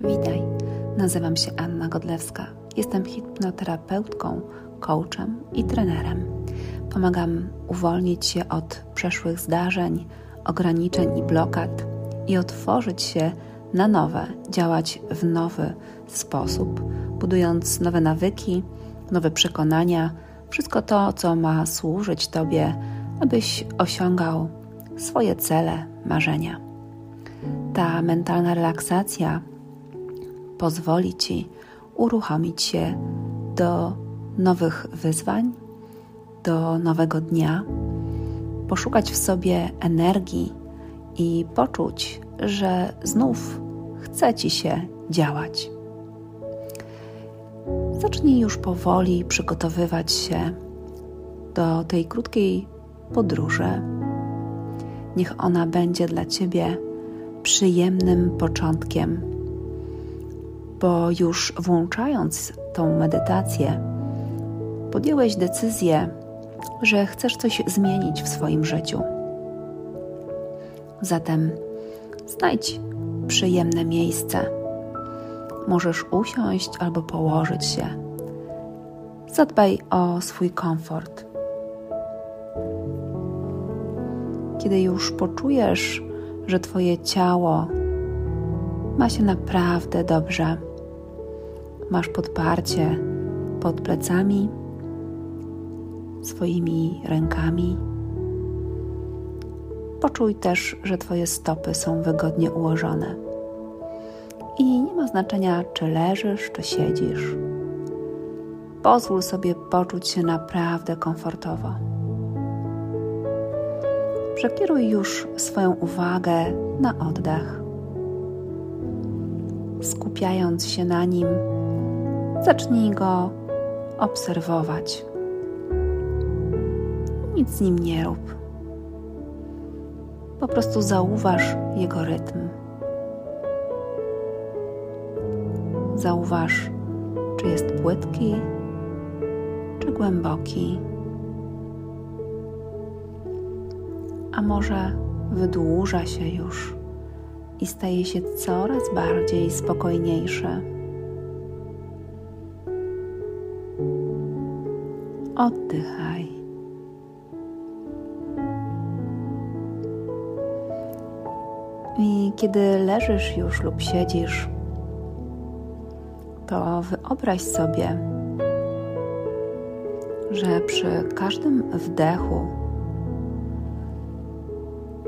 Witaj, nazywam się Anna Godlewska. Jestem hipnoterapeutką, coachem i trenerem. Pomagam uwolnić się od przeszłych zdarzeń, ograniczeń i blokad i otworzyć się na nowe, działać w nowy sposób, budując nowe nawyki, nowe przekonania, wszystko to, co ma służyć Tobie, abyś osiągał swoje cele, marzenia. Ta mentalna relaksacja pozwoli Ci uruchomić się do nowych wyzwań, do nowego dnia, poszukać w sobie energii i poczuć, że znów chce Ci się działać. Zacznij już powoli przygotowywać się do tej krótkiej podróży. Niech ona będzie dla Ciebie przyjemnym początkiem, bo już włączając tą medytację, podjęłeś decyzję, że chcesz coś zmienić w swoim życiu. Zatem znajdź przyjemne miejsce. Możesz usiąść albo położyć się. Zadbaj o swój komfort. Kiedy już poczujesz, że Twoje ciało ma się naprawdę dobrze, masz podparcie pod plecami, swoimi rękami. Poczuj też, że Twoje stopy są wygodnie ułożone. I nie ma znaczenia, czy leżysz, czy siedzisz. Pozwól sobie poczuć się naprawdę komfortowo. Przekieruj już swoją uwagę na oddech. Skupiając się na nim, zacznij go obserwować. Nic z nim nie rób. Po prostu zauważ jego rytm. Zauważ, czy jest płytki, czy głęboki. a może wydłuża się już i staje się coraz bardziej spokojniejszy. Oddychaj. I kiedy leżysz już lub siedzisz, to wyobraź sobie, że przy każdym wdechu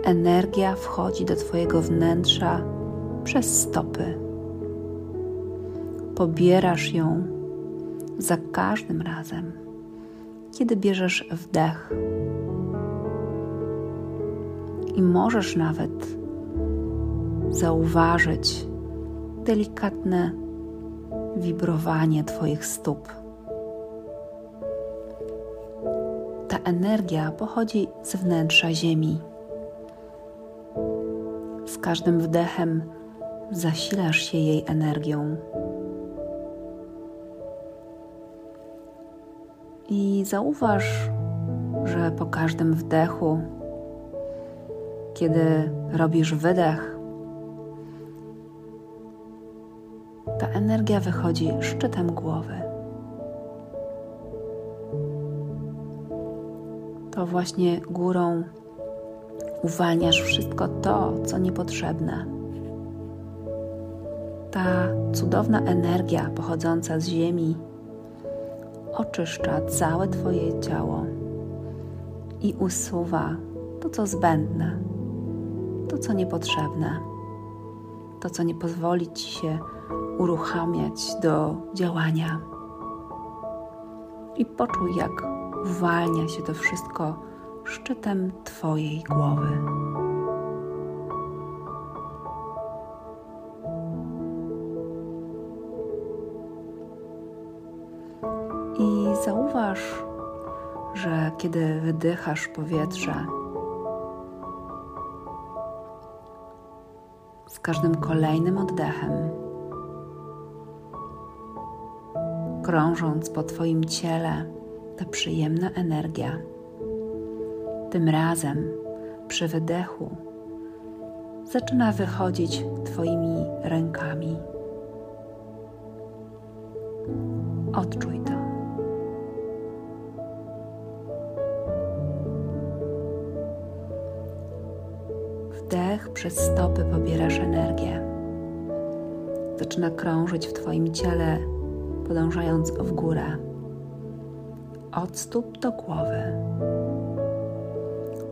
energia wchodzi do Twojego wnętrza przez stopy. Pobierasz ją za każdym razem, kiedy bierzesz wdech. I możesz nawet zauważyć delikatne wibrowanie Twoich stóp. Ta energia pochodzi z wnętrza Ziemi. Z każdym wdechem zasilasz się jej energią. I zauważ, że po każdym wdechu, kiedy robisz wydech, ta energia wychodzi szczytem głowy. To właśnie górą uwalniasz wszystko to, co niepotrzebne. Ta cudowna energia pochodząca z Ziemi oczyszcza całe Twoje ciało i usuwa to, co zbędne, to, co niepotrzebne, to, co nie pozwoli Ci się uruchamiać do działania. I poczuj, jak uwalnia się to wszystko szczytem Twojej głowy. Zauważ, że kiedy wydychasz powietrze, z każdym kolejnym oddechem, krążąc po Twoim ciele, ta przyjemna energia tym razem przy wydechu zaczyna wychodzić Twoimi rękami, Odczuj to. Przez stopy pobierasz energię. Zaczyna krążyć w Twoim ciele, podążając w górę. Od stóp do głowy.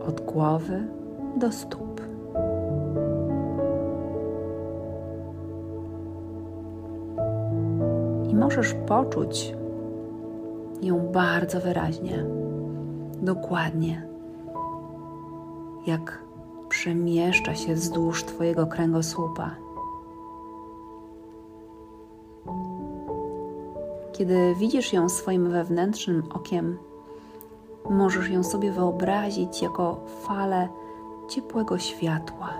Od głowy do stóp. I możesz poczuć ją bardzo wyraźnie, dokładnie, jak przemieszcza się wzdłuż Twojego kręgosłupa. Kiedy widzisz ją swoim wewnętrznym okiem, możesz ją sobie wyobrazić jako falę ciepłego światła.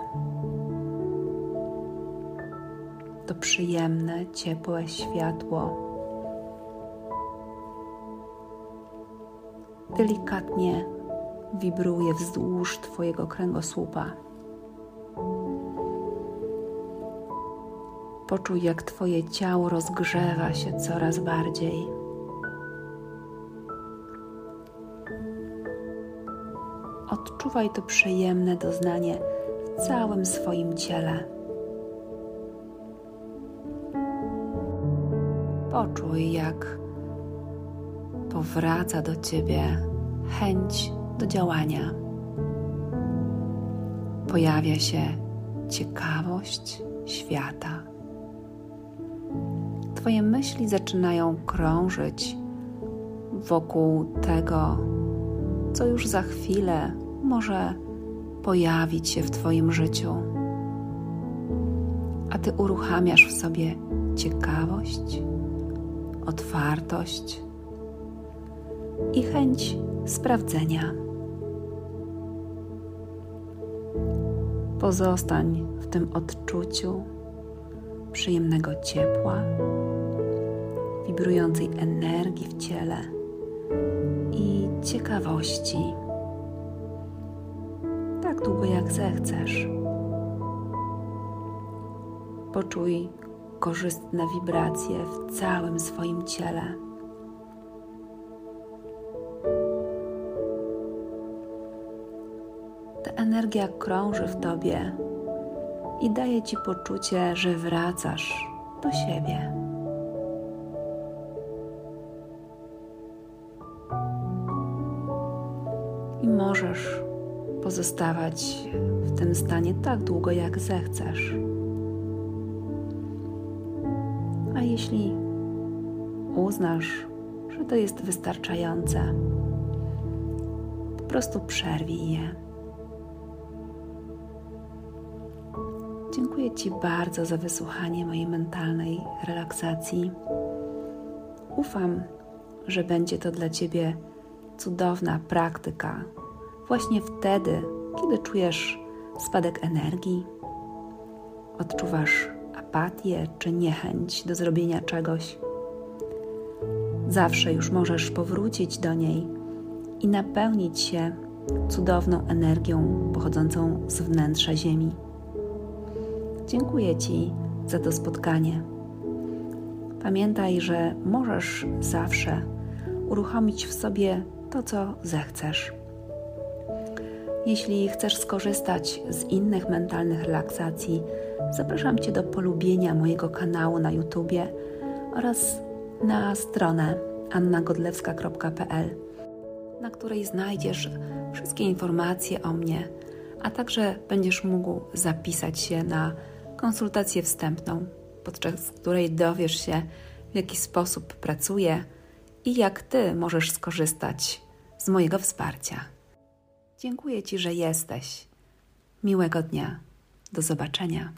To przyjemne, ciepłe światło delikatnie wibruje wzdłuż Twojego kręgosłupa. Poczuj, jak Twoje ciało rozgrzewa się coraz bardziej. Odczuwaj to przyjemne doznanie w całym swoim ciele. Poczuj, jak powraca do Ciebie chęć do działania. Pojawia się ciekawość świata. Twoje myśli zaczynają krążyć wokół tego, co już za chwilę może pojawić się w Twoim życiu. A Ty uruchamiasz w sobie ciekawość, otwartość i chęć sprawdzenia. Pozostań w tym odczuciu przyjemnego ciepła, wibrującej energii w ciele i ciekawości. Tak długo jak zechcesz. Poczuj korzystne wibracje w całym swoim ciele. Energia krąży w tobie i daje ci poczucie, że wracasz do siebie. I możesz pozostawać w tym stanie tak długo, jak zechcesz. A jeśli uznasz, że to jest wystarczające, po prostu przerwij je. Dziękuję Ci bardzo za wysłuchanie mojej mentalnej relaksacji. Ufam, że będzie to dla Ciebie cudowna praktyka właśnie wtedy, kiedy czujesz spadek energii, odczuwasz apatię czy niechęć do zrobienia czegoś. Zawsze już możesz powrócić do niej i napełnić się cudowną energią pochodzącą z wnętrza Ziemi. Dziękuję Ci za to spotkanie. Pamiętaj, że możesz zawsze uruchomić w sobie to, co zechcesz. Jeśli chcesz skorzystać z innych mentalnych relaksacji, zapraszam Cię do polubienia mojego kanału na YouTube oraz na stronę annagodlewska.pl, na której znajdziesz wszystkie informacje o mnie, a także będziesz mógł zapisać się na konsultację wstępną, podczas której dowiesz się, w jaki sposób pracuję i jak Ty możesz skorzystać z mojego wsparcia. Dziękuję Ci, że jesteś. Miłego dnia. Do zobaczenia.